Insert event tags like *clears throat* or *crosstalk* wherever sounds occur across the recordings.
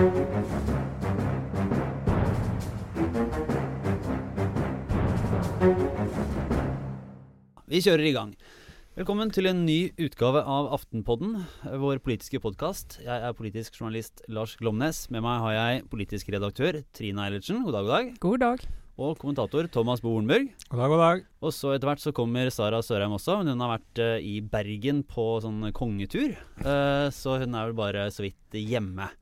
Vi kjører i gang. Velkommen til en ny utgave av Aftenpodden, vår politiske podkast. Jeg er politisk journalist Lars Glomnes. Med meg har jeg politisk redaktør Trine Eilertsen. God dag, god dag. God dag. Og kommentator Thomas Bo Hornburg. God dag, god dag. Og så etter hvert så kommer Sara Sørheim også. Men hun har vært uh, i Bergen på sånn kongetur. Uh, så hun er vel bare så vidt hjemme.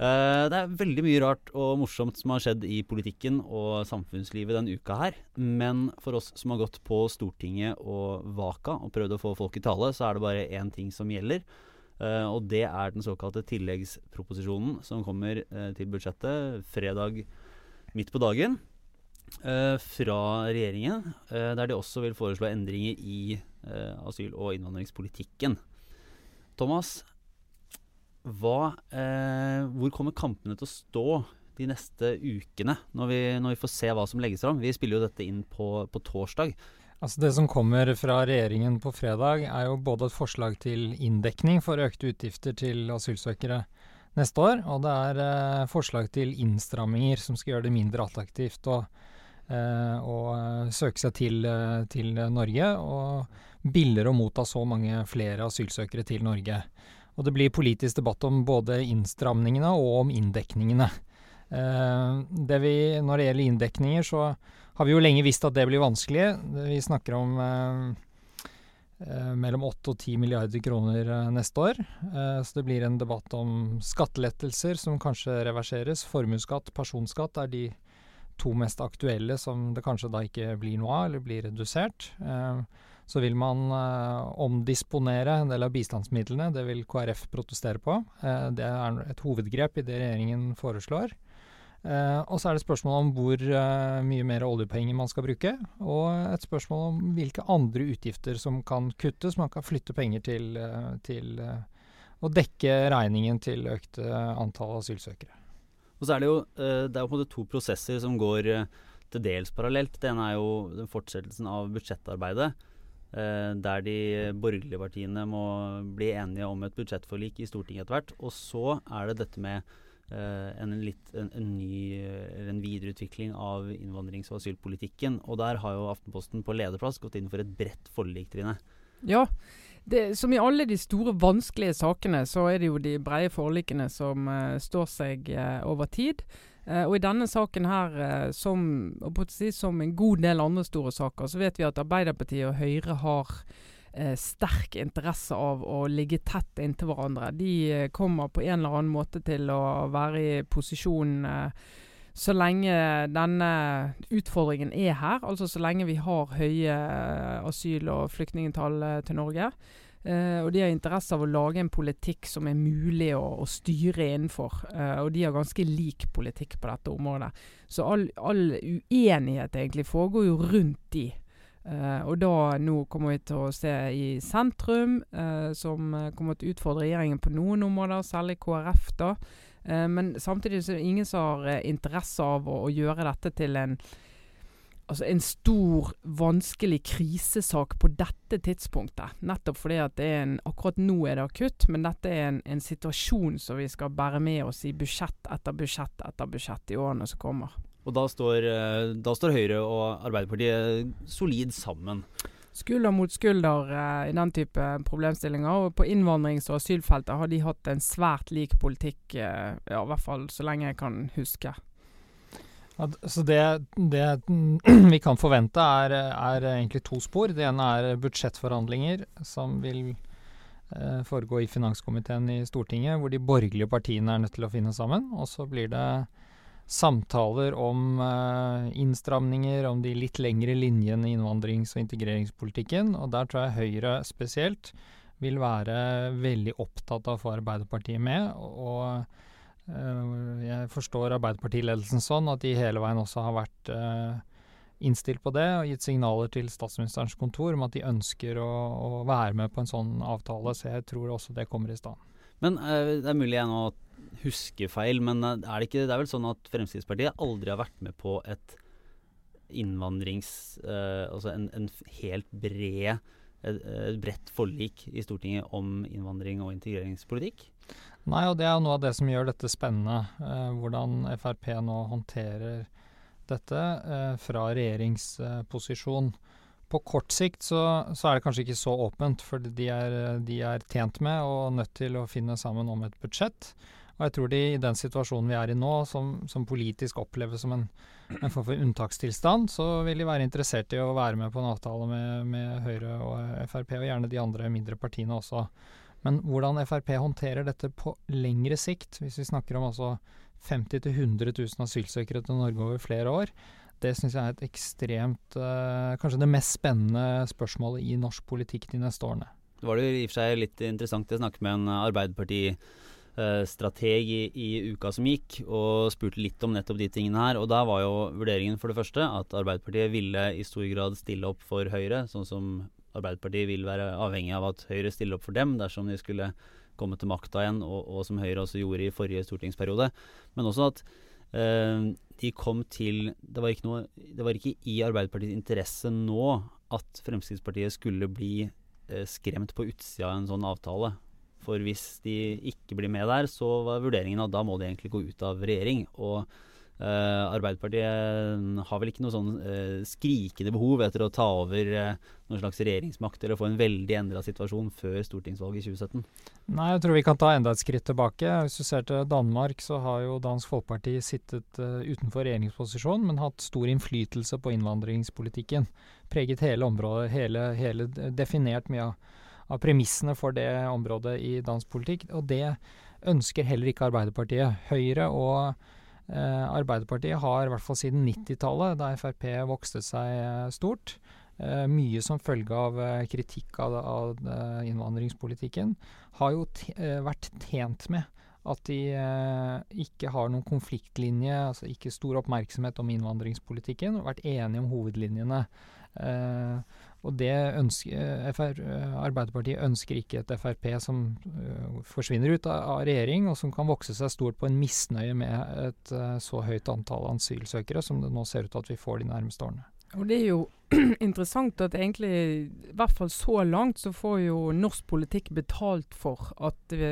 Uh, det er veldig mye rart og morsomt som har skjedd i politikken og samfunnslivet denne uka her. Men for oss som har gått på Stortinget og Vaka og prøvd å få folk i tale, så er det bare én ting som gjelder. Uh, og det er den såkalte tilleggsproposisjonen som kommer uh, til budsjettet fredag midt på dagen. fra regjeringen, der de også vil foreslå endringer i asyl- og innvandringspolitikken. Thomas, hva, eh, hvor kommer kampene til å stå de neste ukene, når vi, når vi, får se hva som legges fram? Vi spiller jo dette inn på, på, torsdag. Altså Det som kommer fra regjeringen på fredag, er jo både et forslag til inndekning for økte utgifter til asylsøkere neste år, og det er eh, forslag til innstramminger som skal gjøre det mindre attraktivt å, eh, å søke seg til, eh, til Norge, og billigere å motta så mange flere asylsøkere til Norge. Og det blir politisk debatt om både innstramningene og om inndekningene. Eh, det vi, når det gjelder inndekninger, så har vi jo lenge visst at det blir vanskelig. Vi snakker om eh, eh mellom 8 og 10 milliarder kroner eh, neste år. Eh, så det blir en debatt om skattelettelser som kanskje reverseres. Formuesskatt, personskatt er de to mest aktuelle som det kanskje da ikke blir noe av, eller blir redusert. Eh, så vil man eh, omdisponere en del av bistandsmidlene. Det vil KrF protestere på. Eh, det er et hovedgrep i det regjeringen foreslår. Eh, og så er det spørsmål om hvor eh, mye mer oljepenger man skal bruke. Og et spørsmål om hvilke andre utgifter som kan kuttes. Man kan flytte penger til, eh, til å dekke regningen til økte antall asylsøkere. Og så er det jo, det er jo på en måte to prosesser som går til dels parallelt. Det ene er jo fortsettelsen av budsjettarbeidet. Eh, der de borgerlige partiene må bli enige om et budsjettforlik i Stortinget etter hvert. Og så er det dette med eh, en, litt, en, en, ny, en videreutvikling av innvandrings- og asylpolitikken. Og der har jo Aftenposten på lederplass gått inn for et bredt forlik, Trine. Ja, det, som i alle de store, vanskelige sakene, så er det jo de brede forlikene som uh, står seg uh, over tid. Uh, og i denne saken her, uh, som, si, som, en god del andre store saker, så vet vi at Arbeiderpartiet og Høyre har uh, sterk interesse av å ligge tett inntil hverandre. De kommer på en eller annen måte til å være i posisjon så lenge denne utfordringen er her, altså så lenge vi har høye asyl- og flyktningtall til Norge. Uh, og de har interesse av å lage en politikk som er mulig å, å styre innenfor. Uh, og de har ganske lik politikk på dette området. Så all, all uenighet egentlig foregår jo rundt de. Uh, og da nå kommer vi til å se i sentrum, som kommer til å utfordre regjeringen på noen områder, særlig KrF. da. men samtidig så er det ingen som har interesse av å, å gjøre dette til en altså en stor, vanskelig krisesak på dette tidspunktet. Nettopp fordi at det er en, akkurat nå er det akutt, men dette er en, en situasjon som vi skal bære med oss i budsjett etter budsjett etter budsjett i årene som kommer. Og da står, eh, da står Høyre og Arbeiderpartiet solid sammen? Skulder mot skulder eh, i den type problemstillinger. Og på innvandrings- og asylfeltet har de hatt en svært lik politikk, eh, ja, i hvert fall så lenge jeg kan huske. Så det, det, *clears throat* vi kan forvente, er, er, egentlig to spor. Det ene er budsjettforhandlinger, som vil eh, foregå i finanskomiteen i Stortinget, hvor de borgerlige partiene er nødt til å finne sammen. Og så blir det samtaler om eh, innstramninger, om de litt lengre linjene i innvandrings- og integreringspolitikken. Og der tror jeg Høyre spesielt vil være veldig opptatt av å få Arbeiderpartiet med. og jeg forstår Arbeiderpartiledelsen sånn at de hele veien også har vært eh, innstilt på det og gitt signaler til statsministerens kontor om at de ønsker å, å være med på en sånn avtale, så jeg tror også det kommer i stand. Men uh, Det er mulig jeg nå husker feil, men er det, ikke, det er vel sånn at Fremskrittspartiet aldri har vært med på et innvandrings... Altså en, en, helt bred et bredt forlik i Stortinget om innvandring og integreringspolitikk? Nei, og det er noe av det som gjør dette spennende. Eh, hvordan Frp nå håndterer dette eh, fra regjeringsposisjon. På kort sikt så, så, er det kanskje ikke så åpent, for de er, de er tjent med og nødt til å finne sammen om et budsjett. Og jeg tror de i den situasjonen vi er i nå, som, som politisk oppleves som en, en, form for unntakstilstand, så vil de være interessert i å være med på en avtale med, med Høyre og Frp, og gjerne de andre mindre partiene også. Men hvordan Frp håndterer dette på lengre sikt, hvis vi snakker om altså 50 000-100 000 asylsøkere til Norge over flere år, det syns jeg er et ekstremt uh, Kanskje det mest spennende spørsmålet i norsk politikk de neste årene. Det var det i og for seg litt interessant å snakke med en Arbeiderparti- strateg i, i, uka som gikk, og spurte litt om nettopp de tingene her. Og da var jo vurderingen for det første at Arbeiderpartiet ville i stor grad stille opp for Høyre, sånn som Arbeiderpartiet vil være avhengig av at Høyre stiller opp for dem dersom de skulle komme til makta igjen, og, og, som Høyre også gjorde i forrige stortingsperiode. Men også at eh, de kom til det var, noe, det var, ikke i Arbeiderpartiets interesse nå at Fremskrittspartiet skulle bli eh, skremt på utsida av en sånn avtale. For hvis de ikke blir med der, så var vurderingen at da må de egentlig gå ut av regjering. Og Uh, Arbeiderpartiet har vel ikke noe sånn uh, skrikende behov etter å ta over uh, noen slags regjeringsmakt eller få en veldig endra situasjon før stortingsvalget i 2017? Nei, jeg tror vi kan ta enda et skritt tilbake. Hvis du ser til Danmark, så har jo Dansk Folkeparti sittet utenfor regjeringsposisjon, men hatt stor innflytelse på innvandringspolitikken. Preget hele området, hele, hele definert mye av, av premissene for det området i dansk politikk. Og det ønsker heller ikke Arbeiderpartiet. Høyre og Arbeiderpartiet har i hvert fall siden 90-tallet, da Frp vokste seg eh, stort, eh, mye som følge av kritikk av, av innvandringspolitikken, har jo vært tjent med at de ikke har noen konfliktlinje, altså ikke stor oppmerksomhet om innvandringspolitikken, og vært enige om hovedlinjene. Eh, og det ønsker, eh, FR, eh, Arbeiderpartiet ønsker ikke et Frp som forsvinner ut av, av, regjering, og som kan vokse seg stort på en misnøye med et så høyt antall asylsøkere som det nå ser ut til at vi får de nærmeste årene. Og det er jo *clears throat* interessant at egentlig, i hvert fall så langt, så får jo norsk politikk betalt for at vi,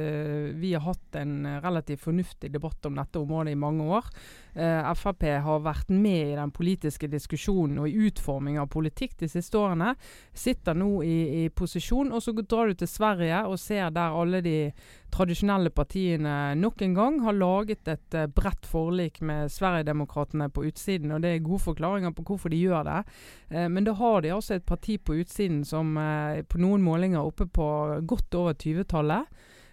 vi har hatt en relativt fornuftig debatt om dette området i mange år. Eh, Frp har vært med i den politiske diskusjonen og i utforming av politikk de siste årene. Sitter nå i, i posisjon, og så drar du til Sverige og ser der alle de tradisjonelle partiene nok en gang har laget et uh, bredt forlik med Sverigedemokraterna på utsiden. og Det er gode forklaringer på hvorfor de gjør det. Uh, men da har de altså et parti på utsiden som uh, på noen målinger er oppe på godt over 20-tallet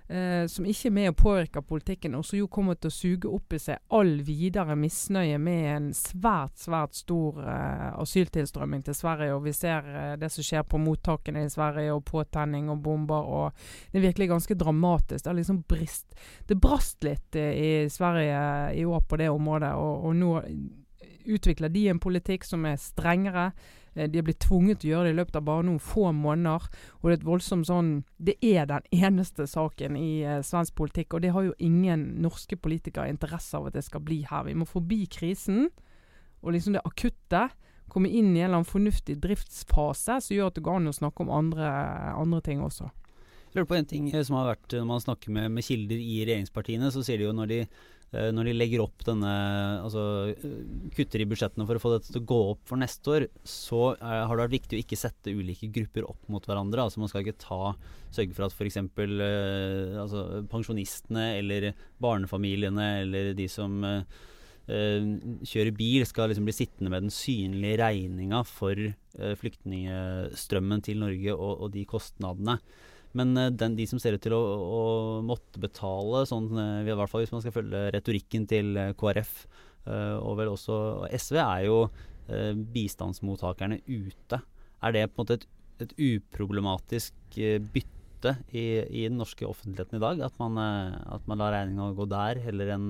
eh, som ikke er med å påvirke politikken, og som jo kommer til å suge opp i seg all videre misnøye med en svært, svært stor eh, asyltilstrømming til Sverige. Og vi ser eh, det som skjer på mottakene i Sverige, og påtenning og bomber. og Det er virkelig ganske dramatisk. Det, er liksom brist, det brast litt eh, i Sverige i år på det området, og, og nå utvikler de en politikk som er strengere. Eh, de er blitt tvunget til å gjøre det i løpet av bare noen få måneder. Og det er et voldsomt sånn Det er den *laughs* eneste saken i eh, svensk politikk, og det har jo ingen norske politikere interesse av at det skal bli her. Vi må forbi krisen og liksom det akutte. Komme inn i en eller annen fornuftig driftsfase som gjør at det går an å snakke om andre, andre ting også. Jeg lurer på en ting som har vært Når man snakker med, med kilder i regjeringspartiene, så sier de jo når de når de legger opp denne Altså kutter i budsjettene for å få dette til å gå opp for neste år, så er, har det vært viktig å ikke sette ulike grupper opp mot hverandre. Altså Man skal ikke ta sørge for at f.eks. Uh, altså, pensjonistene eller barnefamiliene eller de som uh, kjører bil, skal liksom bli sittende med den synlige regninga for uh, flyktningstrømmen til Norge og, og de kostnadene. Men eh, den, de som ser ut til å, å måtte betale, sånn, eh, i hvert fall hvis man skal følge retorikken til eh, KrF og vel også SV, er jo bistandsmottakerne ute. Er det på en måte et, et uproblematisk bytte i, i, den norske offentligheten i dag? At man, at man lar regninga gå der heller enn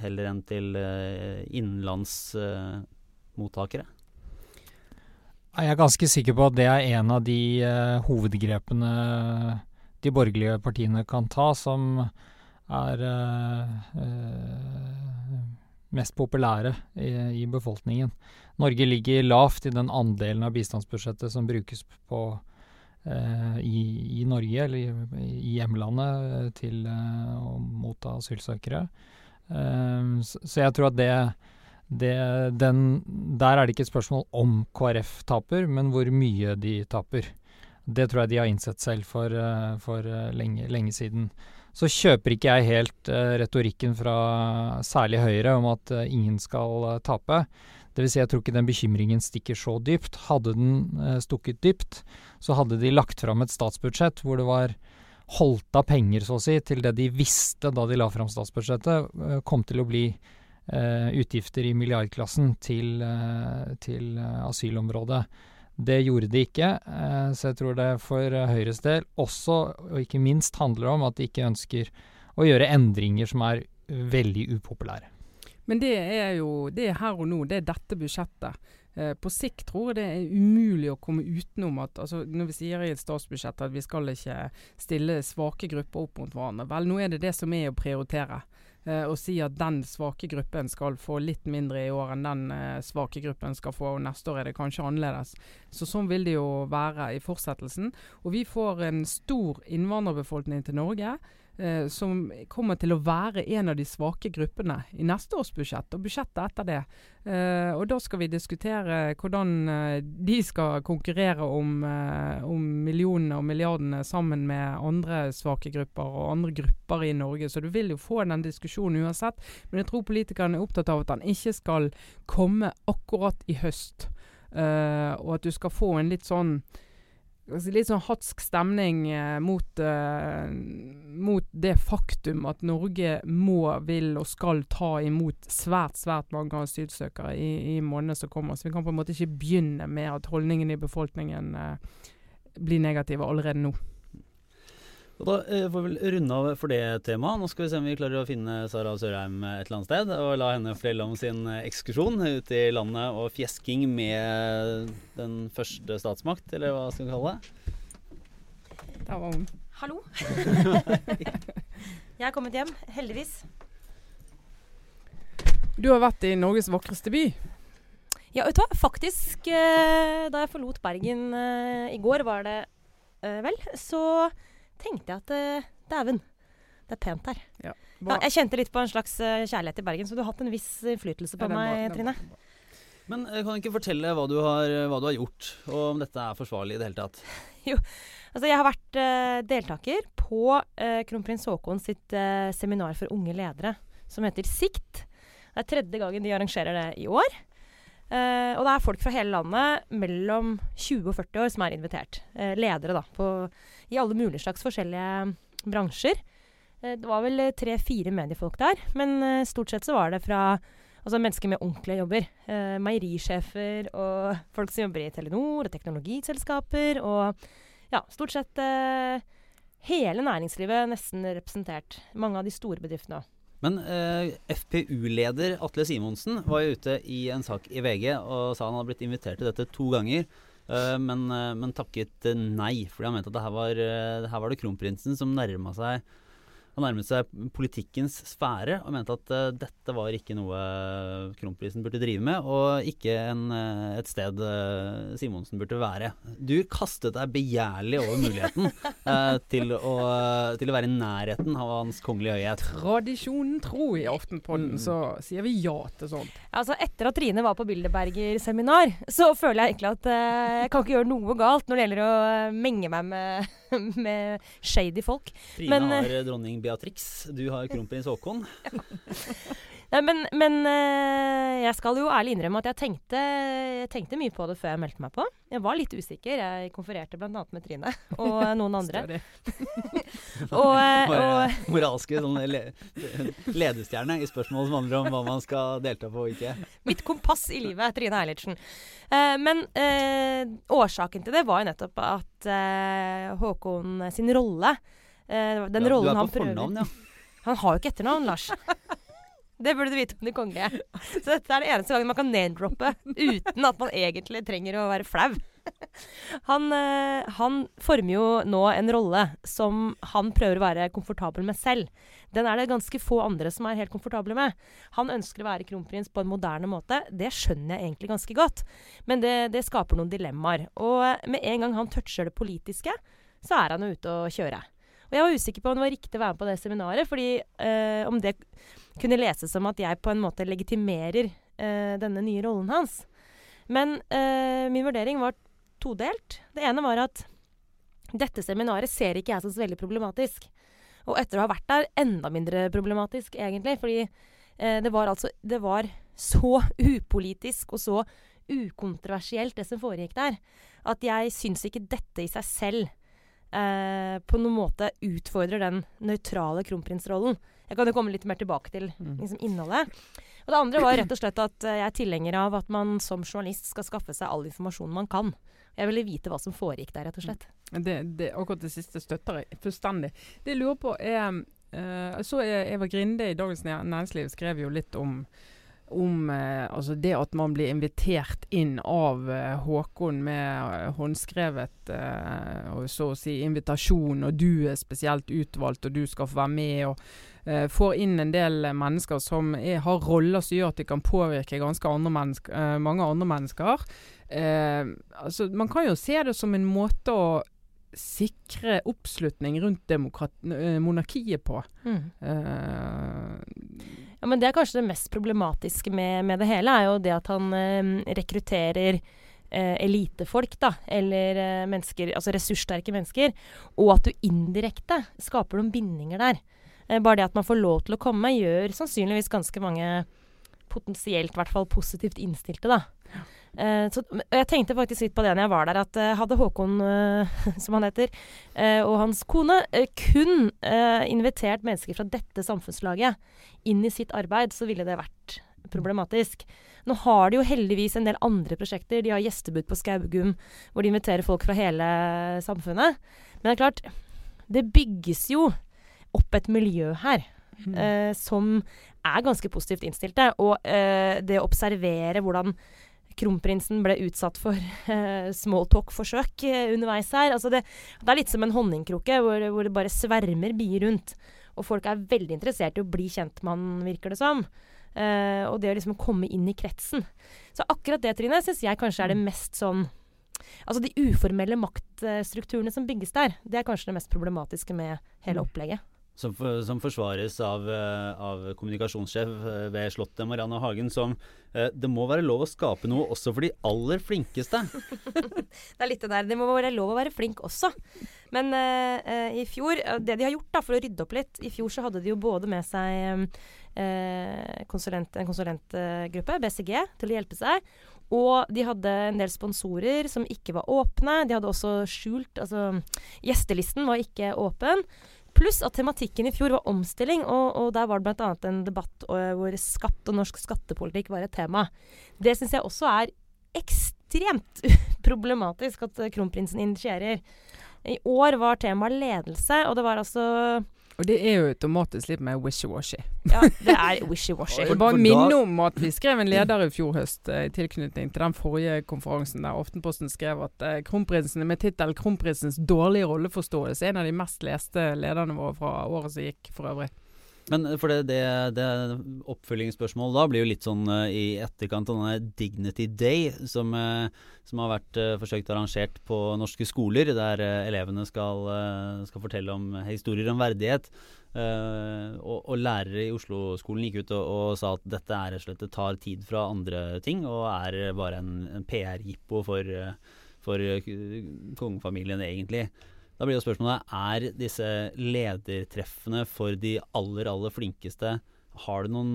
heller enn til innenlandsmottakere? Jeg er ganske sikker på at det er en av de uh, hovedgrepene de borgerlige partiene kan ta, som er uh, uh, mest populære i, i, befolkningen. Norge ligger lavt i den andelen av bistandsbudsjettet som brukes på i, i, Norge, eller i, i hjemlandet, til å motta asylsøkere. Så, jeg tror at det, det den, Der er det ikke et spørsmål om KrF taper, men hvor mye de taper. Det tror jeg de har innsett selv for, for lenge, lenge siden. Så kjøper ikke jeg helt uh, retorikken fra særlig Høyre om at ingen skal tape. Dvs. Si jeg tror ikke den bekymringen stikker så dypt. Hadde den stukket dypt, så hadde de lagt fram et statsbudsjett hvor det var holdt av penger, så å si, til det de visste da de la fram statsbudsjettet, kom til å bli utgifter i milliardklassen til, til asylområdet. Det gjorde de ikke, eh, så jeg tror det for eh, Høyres del også, og ikke minst, handler om at de ikke ønsker å gjøre endringer som er veldig upopulære. Men det er jo det er her og nå, det er dette budsjettet. Eh, på sikt tror jeg det er umulig å komme utenom at altså, Når vi sier i et statsbudsjett at vi skal ikke stille svake grupper opp mot hverandre, vel nå er det det som er å prioritere eh, og si at den svake gruppen skal få litt mindre i år enn den eh, svake gruppen skal få, og neste år er det kanskje annerledes. Så Sånn vil det jo være i fortsettelsen. Og vi får en stor innvandrerbefolkning til Norge eh, som kommer til å være en av de svake gruppene i neste års budsjett, og budsjettet etter det. Eh, og Da skal vi diskutere hvordan eh, de skal konkurrere om, eh, om, millionene og milliardene sammen med andre svake grupper og andre grupper i Norge. Så du vil jo få den diskusjonen uansett. Men jeg tror politikerne er opptatt av at den ikke skal komme akkurat i høst. Uh, og at du skal få en litt sånn litt sånn hatsk stemning eh, mot, eh, mot, det faktum at Norge må, vil og skal ta imot svært, svært mange asylsøkere i, i månedene som kommer. Så vi kan på en måte ikke begynne med at holdningene i befolkningen eh, blir negative allerede nå. Og Da eh, får vi vel runde av for det temaet. Nå skal vi se om vi klarer å finne Sara Sørheim et eller annet sted, og la henne fortelle om sin eh, ekskursjon ut i landet og fjesking med den første statsmakt, eller hva skal vi kalle det? Da var hun. Hallo. *laughs* jeg er kommet hjem, heldigvis. Du har vært i Norges vakreste by. Ja, vet du hva. Faktisk, eh, da jeg forlot Bergen i går, var det vel, så tenkte jeg at uh, dæven, det er pent her. Ja, ja, jeg kjente litt på en slags uh, kjærlighet i Bergen, så du har hatt en viss innflytelse på ja, meg, var, Trine. Men uh, kan du ikke fortelle hva du, har, hva du, har, gjort, og om dette er forsvarlig i det hele tatt? *laughs* jo, altså jeg har vært uh, deltaker på kronprins Haakon sitt seminar for unge ledere, som heter Sikt. Det er tredje gangen de arrangerer det i år. Uh, og det er folk fra hele landet mellom 20 og 40 år som er invitert. Uh, ledere, da. På, I alle mulige slags forskjellige bransjer. Uh, det var vel tre-fire mediefolk der. Men stort sett så var det fra altså mennesker med ordentlige jobber. meierisjefer og folk som jobber i Telenor og teknologiselskaper. Og ja, stort sett hele næringslivet nesten representert. Mange av de store bedriftene òg. Men eh, FPU-leder Atle Simonsen var jo ute i en sak i VG og sa han hadde blitt invitert til dette to ganger. Eh, men, uh, men, takket nei, fordi han mente at det her var, det her var det kronprinsen som nærma seg han nærmet seg politikkens sfære og mente at uh, dette var ikke noe kronprisen burde drive med, og ikke en, uh, et sted uh, Simonsen burde være. Du kastet deg begjærlig over muligheten *laughs* til å, til, å, være i nærheten av Hans Kongelige Høyhet. Tradisjonen tro i Aftenpodden, mm. så sier vi ja til sånt. Altså, etter at Trine var på Bilderberger-seminar, så føler jeg egentlig at jeg kan ikke gjøre noe galt når det gjelder å menge meg med, *laughs* med shady folk. Trine Men, har dronning Beatrix. Du har kronprins Haakon. *laughs* Nei, men, men eh, jeg skal jo ærlig innrømme at jeg tenkte, jeg tenkte, mye på det før jeg meldte meg på. Jeg var litt usikker. Jeg konfererte bl.a. med Trine *laughs* og noen andre. *laughs* og, eh, *laughs* og, Moralske sånn le, ledestjerne i spørsmål som handler om hva man skal delta på og ikke. Mitt kompass i livet, Trine Eilertsen. Uh, men uh, årsaken til det var jo nettopp at uh, Håkon sin rolle Uh, den ja, rollen han prøver fornavn, ja. Han har jo ikke etternavn, Lars. Det burde du vite om de kongelige. Så dette er det eneste gangen man kan name-droppe uten at man egentlig trenger å være flau. han, eh, han former jo nå en rolle som han prøver å være komfortabel med selv. Den er det ganske få andre som er helt komfortable med. Han ønsker å være kronprins på en moderne måte. Det skjønner jeg egentlig ganske godt. Men det, det skaper noen dilemmaer. Og med en gang han toucher det politiske, så er han jo ute å kjøre. Og jeg var usikker på om det var riktig å være med på det seminaret, fordi eh, om det kunne leses som at jeg på en måte legitimerer eh, denne nye rollen hans. Men eh, min vurdering var todelt. Det ene var at dette seminaret ser ikke jeg som så veldig problematisk. Og etter å ha vært der, enda mindre problematisk, egentlig. Fordi eh, det var altså Det var så *laughs* upolitisk og så ukontroversielt, det som foregikk der, at jeg syns ikke dette i seg selv eh, på noen måte utfordrer den nøytrale kronprinsrollen. Jeg kan jo komme litt mer tilbake til Mm. liksom, innholdet. Og det andre var rett og slett at eh, jeg er tilhenger av at man som journalist skal skaffe seg all informasjon man kan. Jeg ville vite hva som foregikk der, rett og slett. Det, det, akkurat det siste støtter jeg fullstendig. Det jeg lurer på er uh, Så Eva Grinde i Dagens Næringsliv skrev jo litt om om eh, altså det at man blir invitert inn av eh, Håkon med eh, håndskrevet og så å si invitasjon, og du er spesielt utvalgt, og du skal få være med. og Får inn en del mennesker som er, har roller som gjør at de kan påvirke ganske andre mennesk, eh, mange andre mennesker. Eh, altså, man kan jo se det som en måte å sikre oppslutning rundt monarkiet på. Eh, Ja, men Det er kanskje det mest problematiske med, med det hele, er jo det at han eh, rekrutterer eh, elitefolk, da, eller eh, mennesker, altså ressurssterke mennesker, og at du indirekte skaper noen bindinger der. Eh, bare det at man får lov til å komme, gjør sannsynligvis ganske mange potensielt, i hvert fall positivt innstilte, da. Eh, så, jeg tenkte faktisk litt på det når jeg var der, at eh, hadde Håkon, eh, *laughs* som han heter, og hans kone kun invitert mennesker fra dette samfunnslaget inn i sitt arbeid, så ville det vært problematisk. Nå har de jo heldigvis en del andre prosjekter. De har gjestebud på Skaugum, hvor de inviterer folk fra hele samfunnet. Men det er klart, det bygges jo opp et miljø her Mm. eh, som er ganske positivt innstilte. Og eh, det å observere hvordan kronprinsen ble utsatt for eh, smalltalk-forsøk eh, underveis her. Altså det, det er litt som en honningkrukke hvor, hvor det bare svermer bier rundt. Og folk er veldig interessert i å bli kjent med han, virker det som. Eh, og det å liksom komme inn i kretsen. Så akkurat det, Trine, syns jeg kanskje er det mest sånn Altså de uformelle maktstrukturene som bygges der, det er kanskje det mest problematiske med hele Mm. opplegget. Som, for, som forsvares av, eh, av kommunikasjonssjef eh, ved Slottet, Marianne Hagen, som eh, det må være lov å skape noe også for de aller flinkeste. *laughs* Det er litt det der. Det må være lov å være flink også. Men eh, i fjor Det de har gjort da, for å rydde opp litt I fjor så hadde de jo både med seg eh, konsulent, en konsulentgruppe, BCG, til å hjelpe seg. Og de hadde en del sponsorer som ikke var åpne. De hadde også skjult Altså, gjestelisten var ikke åpen. Pluss at tematikken i fjor var omstilling, og, og der var det bl.a. en debatt hvor skatt og norsk skattepolitikk var et tema. Det syns jeg også er ekstremt *laughs* problematisk at kronprinsen initierer. I år var temaet ledelse, og det var altså Og det er jo automatisk litt mer wishy-washy. Ja, det er wishy-washy. *laughs* Jeg For- vil bare minne om at vi skrev en leder i fjor høst eh, i tilknytning til den forrige konferansen der Aftenposten skrev at eh, kronprinsen med tittel 'Kronprinsens dårlige rolleforståelse' er en av de mest leste lederne våre fra året som gikk, for øvrig. Men for det, det, det oppfølgingsspørsmålet da blir jo litt sånn eh, i etterkant av denne Dignity Day, som, eh, som har vært eh, forsøkt arrangert på norske skoler, der eh, elevene skal, eh, skal fortelle om historier om verdighet. Uh, og, og lærere i Oslo-skolen gikk ut og, og sa at dette er slett det tar tid fra andre ting, og er bare en, en PR-jippo for, eh, for eh, kongefamilien, egentlig. Da blir jo spørsmålet er disse ledertreffene for de aller, aller flinkeste Har det noen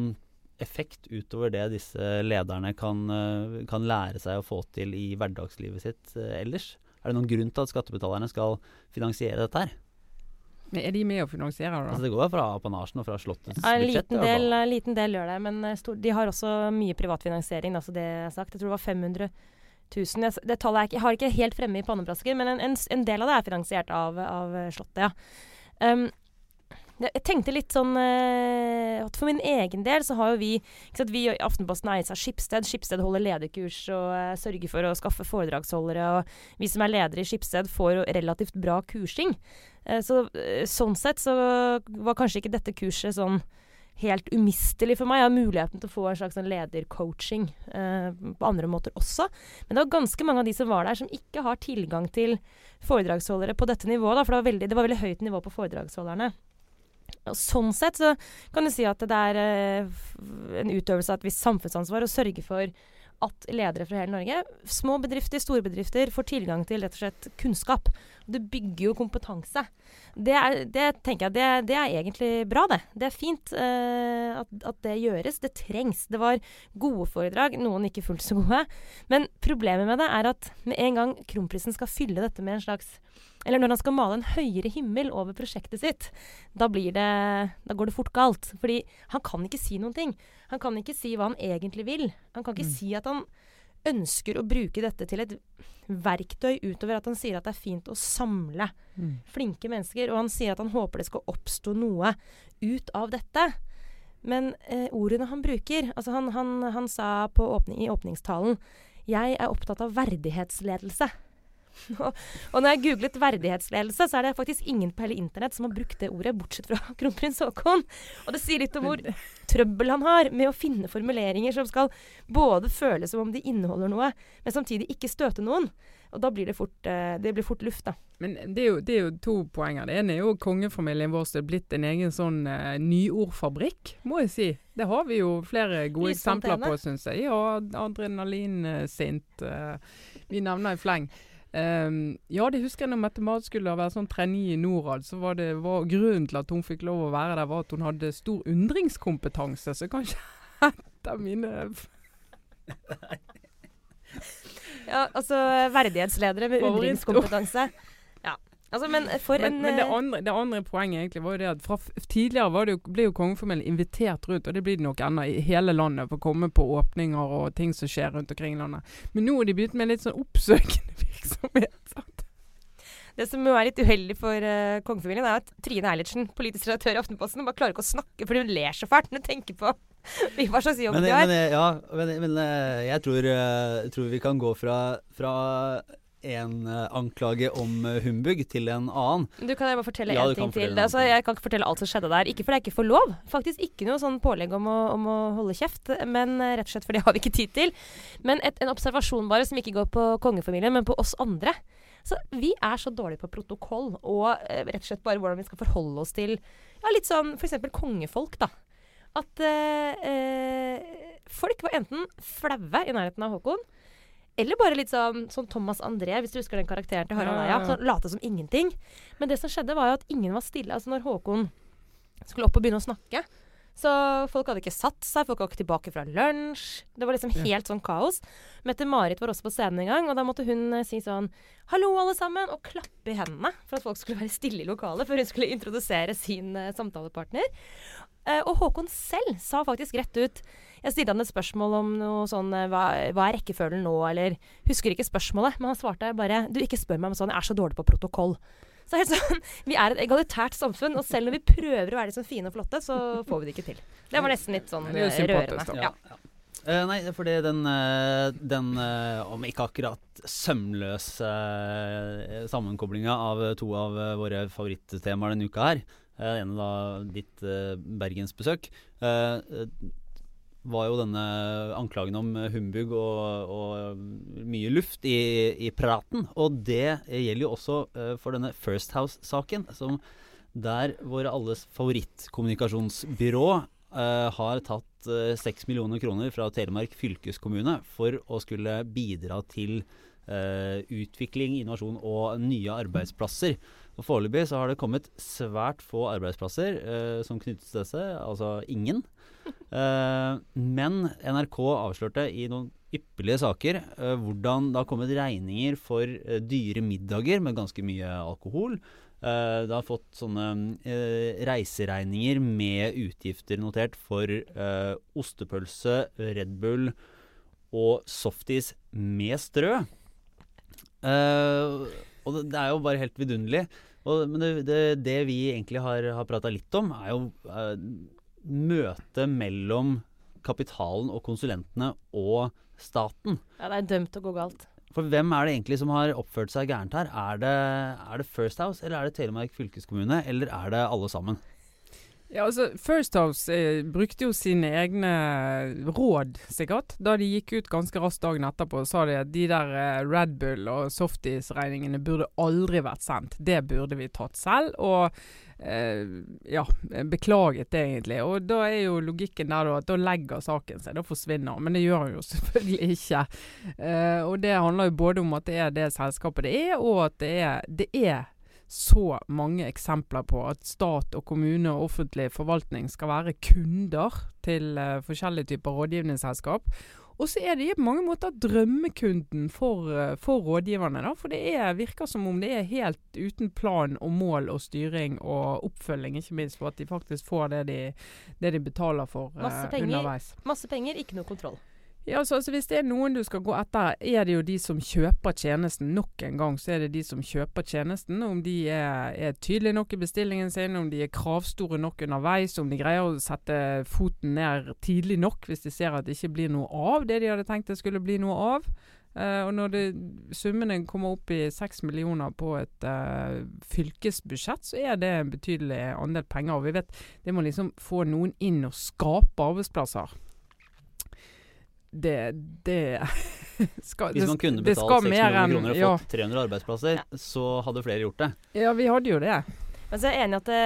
effekt utover det disse lederne kan, eh, kan lære seg å få til i hverdagslivet sitt eh, ellers? Er det noen grunn til at skattebetalerne skal finansiere dette her? Men er de med å finansiere det, Altså da? det går fra apanasjen og fra Slottets Ja, en budsjett. liten del, en liten del gjør det, men eh, stor, de har også mye privatfinansiering. Altså det jeg sagt. Jeg tror det var 500 000. Jeg, det tallet ikke, jeg har ikke helt fremme i pannebrasken, men en, en, en del av det er finansiert av, av Slottet, ja. Um, Jeg tenkte litt sånn eh, at For min egen del så har jo vi ikke sant, Vi i Aftenposten eies av Skipsted. Skipsted holder lederkurs og eh, sørger for å skaffe foredragsholdere. Og vi som er ledere i Skipsted får relativt bra kursing. Eh, så sånn sett så var kanskje ikke dette kurset sånn helt umistelig for meg. Jeg har muligheten til å få en slags sånn ledercoaching eh, på andre måter også. Men det var ganske mange av de som var der, som ikke har tilgang til foredragsholdere på dette nivået. Da, for det var, veldig, det var veldig høyt nivå på foredragsholderne. Og sånn sett så kan du si at det er eh, en utøvelse av et visst samfunnsansvar å sørge for at ledere fra hele Norge, små bedrifter, store bedrifter, får tilgang til rett og slett kunnskap. Det bygger jo kompetanse. Det, er, det tenker jeg, det, det, er egentlig bra, det. Det er fint uh, at, at, det gjøres. Det trengs. Det var gode foredrag, noen ikke fullt så gode. Men problemet med det er at med en gang kronprisen skal fylle dette med en slags eller når han skal male en høyere himmel over prosjektet sitt, da, blir det, da går det fort galt. Fordi han kan ikke si noen ting. Han kan ikke si hva han egentlig vil. Han kan ikke mm. si at han ønsker å bruke dette til et verktøy utover at han sier at det er fint å samle mm. flinke mennesker. Og han sier at han håper det skal oppstå noe ut av dette. Men eh, ordene han bruker altså Han, han, han sa åpning, i åpningstalen Jeg er opptatt av verdighetsledelse. *laughs* og, når jeg googlet verdighetsledelse, så er det faktisk ingen på hele internett som har brukt det ordet, bortsett fra *laughs* kronprins Haakon. Og det sier litt om hvor trøbbel han har med å finne formuleringer som skal både føles som om de inneholder noe, men samtidig ikke støte noen. Og da blir det fort, uh, det blir fort luft, da. Men det er, jo, det er, jo, to poenger. Det ene er jo kongefamilien vår som er blitt en egen sånn uh, nyordfabrikk, må jeg si. Det har vi jo flere gode eksempler på, syns jeg. Ja, adrenalinsint. Uh, vi nevner i fleng. Um, ja, det husker jeg når Mette-Marit skulle være sånn trainee i Norad. så var det var Grunnen til at hun fikk lov å være der, var at hun hadde stor undringskompetanse. Så kanskje *laughs* et av mine *laughs* Ja, altså verdighetsledere med undringskompetanse. *laughs* Altså, men for men, en men det, eh, andre, det, andre, poenget egentlig var jo det at fra tidligere jo, ble jo kongefamilien invitert rundt, og det blir det nok ennå, i hele landet for å komme på åpninger og ting som skjer rundt omkring i landet. Men nå har de begynt med litt sånn oppsøkende *laughs* virksomhet. sant? Det som jo er litt uheldig for uh, kongefamilien, er at Trine Eilertsen, politisk redaktør i Aftenposten, bare klarer ikke å snakke, for hun ler så fælt når hun tenker på *laughs* hva slags jobb men, de har. Men, ja, men, men eh, jeg tror, jeg tror, vi kan gå fra, fra en uh, anklage om uh, humbug til en annen. Du Kan jeg bare fortelle ja, en ting til? Altså, jeg kan ikke fortelle alt som skjedde der. Ikke fordi jeg ikke får lov. Faktisk ikke noe sånn pålegg om å, om å holde kjeft, men uh, rett og slett fordi det har vi ikke tid til. Men et, en observasjon bare, som ikke går på kongefamilien, men på oss andre. Så Vi er så dårlige på protokoll og rett og slett bare hvordan vi skal forholde oss til ja, litt sånn f.eks. kongefolk. da. At folk var enten flaue i nærheten av Håkon eller bare litt sånn, sånn Thomas André, hvis du husker den karakteren til Harald Eia. Sånn, late som ingenting. Men det som skjedde, var jo at ingen var stille. Altså når Håkon skulle opp og begynne å snakke, så folk hadde ikke satt seg, folk var ikke tilbake fra lunsj. Det var liksom helt sånn kaos. Mette-Marit var også på scenen en gang, og da måtte hun uh, si sånn 'Hallo, alle sammen!' og klappe i hendene for at folk skulle være stille i lokalet før hun skulle introdusere sin uh, samtalepartner. Uh, og Håkon selv sa faktisk rett ut jeg stilte han et spørsmål om noe sånn eh, hva, hva, er rekkefølgen nå, eller Husker ikke spørsmålet, men han svarte bare Du, ikke spør meg om sånn, jeg er så dårlig på protokoll. Så helt sånn, *laughs* Vi er et egalitært samfunn, og selv når vi prøver å være liksom fine og flotte, så får vi det ikke til. Det var nesten litt sånn rørende. Ja. Ja. Uh, nei, fordi den, den uh, om ikke akkurat sømløse uh, sammenkoblinga av to av våre favorittemaer denne uka her, det ene da ditt bergensbesøk, var jo denne anklagen om humbug og, og mye luft i, i, praten. Og det gjelder jo også uh, for denne First House-saken, som der våre alles favorittkommunikasjonsbyrå uh, har tatt uh, 6 millioner kroner fra Telemark fylkeskommune for å skulle bidra til uh, utvikling, innovasjon og nye arbeidsplasser. Og Foreløpig så har det kommet svært få arbeidsplasser som knyttes til disse, altså ingen. *laughs* Eh, men NRK avslørte i noen ypperlige saker eh, hvordan det har kommet regninger for uh, dyre middager med ganske mye alkohol. det har fått sånne reiseregninger med utgifter notert for ostepølse, Red Bull og softis med strø. og det, det, er jo bare helt vidunderlig Og, men det, det, det vi egentlig har, har prata litt om, er jo uh, møtet mellom kapitalen og konsulentene og staten. Ja, det er dømt til å gå galt. For hvem er det egentlig som har oppført seg gærent her? Er det, er det First House, eller er det Telemark fylkeskommune, eller er det alle sammen? Ja, altså First House eh, brukte jo sine egne råd, sikkert. Da de gikk ut ganske raskt dagen etterpå, sa de at de der eh, Red Bull og Softies-regningene burde aldri vært sendt. Det burde vi tatt selv. Og eh, ja, beklaget det egentlig. Og da er jo logikken der da at da legger saken seg. Da forsvinner Men det gjør han jo *laughs* selvfølgelig ikke. Eh, og det handler jo både om at det er det selskapet det er, og at det er, det er så mange eksempler på at stat og kommune og offentlig forvaltning skal være kunder til uh, forskjellige typer rådgivningsselskap. Og så er det på mange måter drømmekunden for, uh, for rådgiverne. Da, for det er, virker som om det er helt uten plan og mål og styring og oppfølging, ikke minst for at de faktisk får det de, det de betaler for uh, Masse penger. underveis. Masse penger, ikke noe kontroll. Ja, altså, altså Hvis det er noen du skal gå etter, er det jo de som kjøper tjenesten. Nok en gang så er det de som kjøper tjenesten. Om de er, er tydelige nok i bestillingen sin, om de er kravstore nok underveis, om de greier å sette foten ned tidlig nok hvis de ser at det ikke blir noe av det de hadde tenkt det skulle bli noe av. Uh, og når det, summene kommer opp i seks millioner på et uh, fylkesbudsjett, så er det en betydelig andel penger. Og vi vet det må liksom få noen inn og skape arbeidsplasser det, det *laughs* skal, Hvis man kunne betalt 6 millioner en, kroner og ja. fått 300 arbeidsplasser, så hadde flere gjort det. Ja, vi hadde jo det. Men så er jeg enig i at det,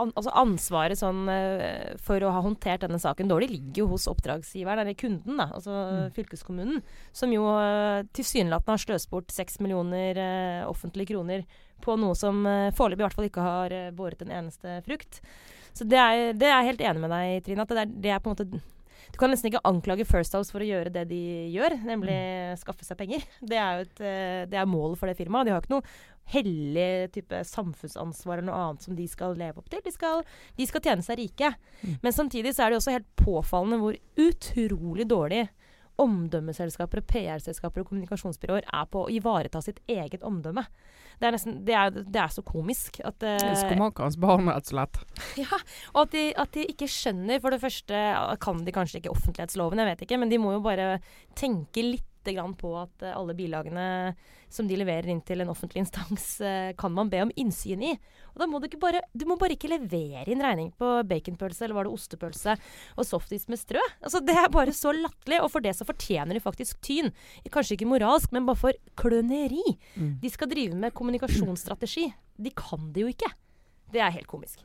an, altså ansvaret sånn, eh, for å ha håndtert denne saken dårlig, ligger jo hos oppdragsgiveren, eller kunden, da, altså Mm. fylkeskommunen. Som jo uh, tilsynelatende har sløst bort 6 millioner eh, offentlige kroner på noe som uh, foreløpig i hvert fall ikke har eh, båret en eneste frukt. Så det er, det er jeg helt enig med deg, Trine. At det er, det er på en måte Du kan nesten ikke anklage First House for å gjøre det de gjør, nemlig skaffe seg penger. *laughs* Det er jo et, eh, det er målet for det firmaet. De har ikke noe hellig type samfunnsansvar eller noe annet som de skal leve opp til. De skal, de skal tjene seg rike. Mm. Men samtidig så er det også helt påfallende hvor utrolig dårlig omdømmeselskaper, PR-selskaper og kommunikasjonsbyråer er på å ivareta sitt eget omdømme. Det er, nesten, det er, det er så komisk at Det eh, er Skomakerens barn, rett og slett. *laughs* ja, og at de, at de ikke skjønner For det første kan de kanskje ikke offentlighetsloven, jeg vet ikke, men de må jo bare tenke litt på at eh, alle bilagene som de leverer inn til en offentlig *laughs* instans, eh, kan man be om innsyn i. Og da må du ikke bare Du må bare ikke levere inn regning på baconpølse eller var det ostepølse og softis med strø. Altså, det er bare så latterlig, og for det så fortjener de faktisk tyn. Kanskje ikke moralsk, men bare for kløneri. Mm. De skal drive med kommunikasjonsstrategi. De kan det jo ikke. Det er helt komisk.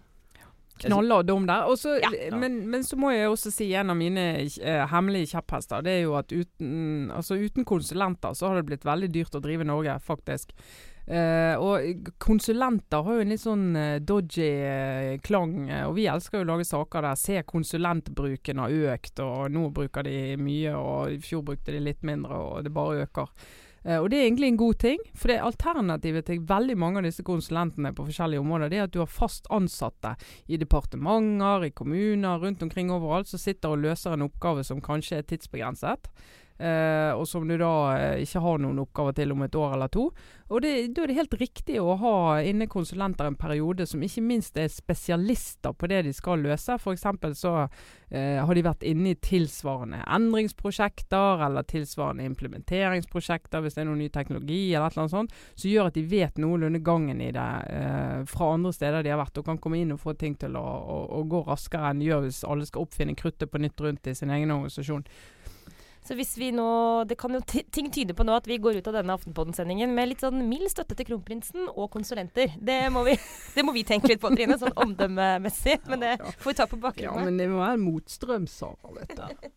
Knallhard dum der. Også, Ja. men, men så må jeg også si en av mine eh, hemmelige kjepphester, det er jo at uten, altså uten konsulenter så har det blitt veldig dyrt å drive Norge, faktisk. Eh, og konsulenter har jo en litt sånn eh, dodgy eh, klang, eh, og vi elsker jo å lage saker der se konsulentbruken har økt, og nå bruker de mye, og i fjor brukte de litt mindre, og det bare øker. Eh, og det er egentlig en god ting, for det alternativet til veldig mange av disse konsulentene på forskjellige områder, det er at du har fast ansatte i departementer, i kommuner, rundt omkring overalt, som sitter og løser en oppgave som kanskje er tidsbegrenset. Eh, og som du da eh, ikke har noen oppgaver til om et år eller to. Og det, Da er det helt riktig å ha inne konsulenter en periode som ikke minst er spesialister på det de skal løse. F.eks. så eh, har de vært inne i tilsvarende endringsprosjekter eller tilsvarende implementeringsprosjekter hvis det er noen ny teknologi eller et eller annet sånt, som gjør at de vet noenlunde gangen i det eh, fra andre steder de har vært, og kan komme inn og få ting til å, å, å gå raskere enn de gjør hvis alle skal oppfinne kruttet på nytt rundt i sin egen organisasjon. Så hvis vi nå Det kan jo ting tyde på nå at vi går ut av denne Aftenpodden-sendingen med litt sånn mild støtte til kronprinsen og konsulenter. Det må vi, *laughs* det må vi tenke litt på, Trine, sånn omdømmemessig. Men det får vi ta på Ja, men det må være motstrømssaker, du.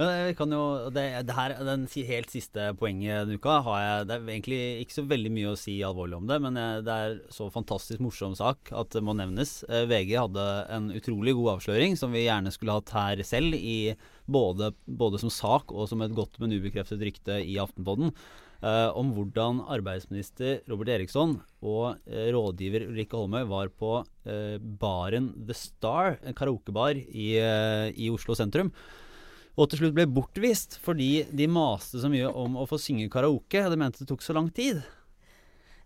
Men vi kan jo, det, det her, den helt siste poenget denne uka har jeg Det er egentlig ikke så veldig mye å si alvorlig om det, men det er så fantastisk morsom sak at det må nevnes. Eh, VG hadde en utrolig god avsløring som vi gjerne skulle hatt her selv, i både, både som sak og som et godt, men ubekreftet rykte i Aftenpodden. Uh, om hvordan arbeidsminister Robert Eriksson og uh, rådgiver Ulrikke Holmøy var på uh, baren The Star, en karaokebar i, eh, i Oslo sentrum. Og til slutt ble bortvist fordi de maste så mye om å få synge karaoke. De mente det tok så lang tid.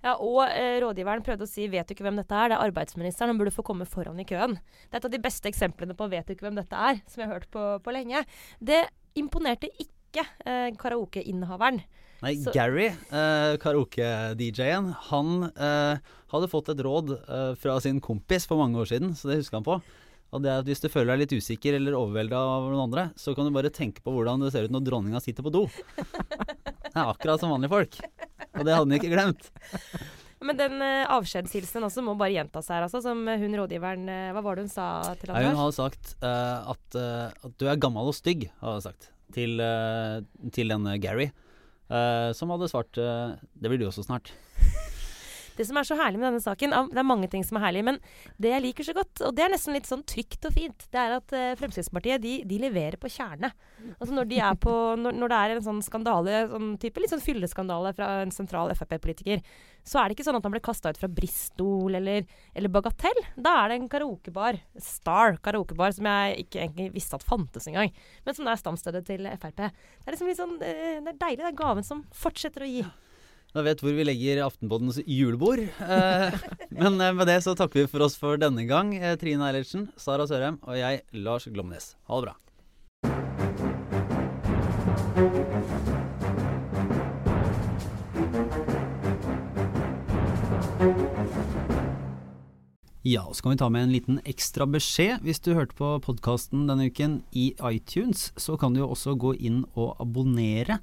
Ja, og eh, rådgiveren prøvde å si 'vet du ikke hvem dette er', det er arbeidsministeren, han burde få komme foran i køen. Det er et av de beste eksemplene på 'vet du ikke hvem dette er', som jeg har hørt på, på lenge. Det imponerte ikke eh, karaokeinnehaveren. Nei, Så- Gary, eh, karaoke-DJ-en, han eh, hadde fått et råd eh, fra sin kompis for mange år siden, så det husker han på. Og det er at Hvis du føler deg litt usikker eller overvelda av noen andre, så kan du bare tenke på hvordan det ser ut når dronninga sitter på do. Det er akkurat som vanlige folk. Og det hadde hun ikke glemt. Men den uh, avskjedshilsenen også må bare gjentas her, altså. Som eh, hun rådgiveren eh, Hva var det hun sa til Nei, hun Anders? hadde sagt uh, at, uh, at du er gammel og stygg, hadde hun sagt. Til, uh, til denne Gary. eh, som hadde svart eh, Det blir du også snart. Det som er så herlig med denne saken, det er mange ting som er herlig, men det jeg liker så godt, og det er nesten litt sånn trygt og fint, det er at eh, Fremskrittspartiet de, de leverer på kjerne. Altså når, de på, når, når det er en sånn skandale, sånn type litt sånn fylleskandale fra en sentral Frp-politiker, så er det ikke sånn at han blir kasta ut fra Bristol eller, eller Bagatell. Da er det en karaokebar, Star karaokebar, som jeg ikke egentlig visste at fantes engang, men som er stamstedet til Frp. Det er liksom litt sånn, eh, det er deilig, det er gaven som fortsetter å gi. Da vet hvor vi legger Aftenpoddens julebord. Eh, *laughs* men eh, med det så takker vi for oss for denne gang. Eh, Trine Eilertsen, Sara Sørheim og jeg, Lars Glomnes. Ha det bra. Ja, og så kan vi ta med en liten ekstra beskjed. Hvis du hørte på podkasten denne uken i iTunes, så kan du jo også gå inn og abonnere.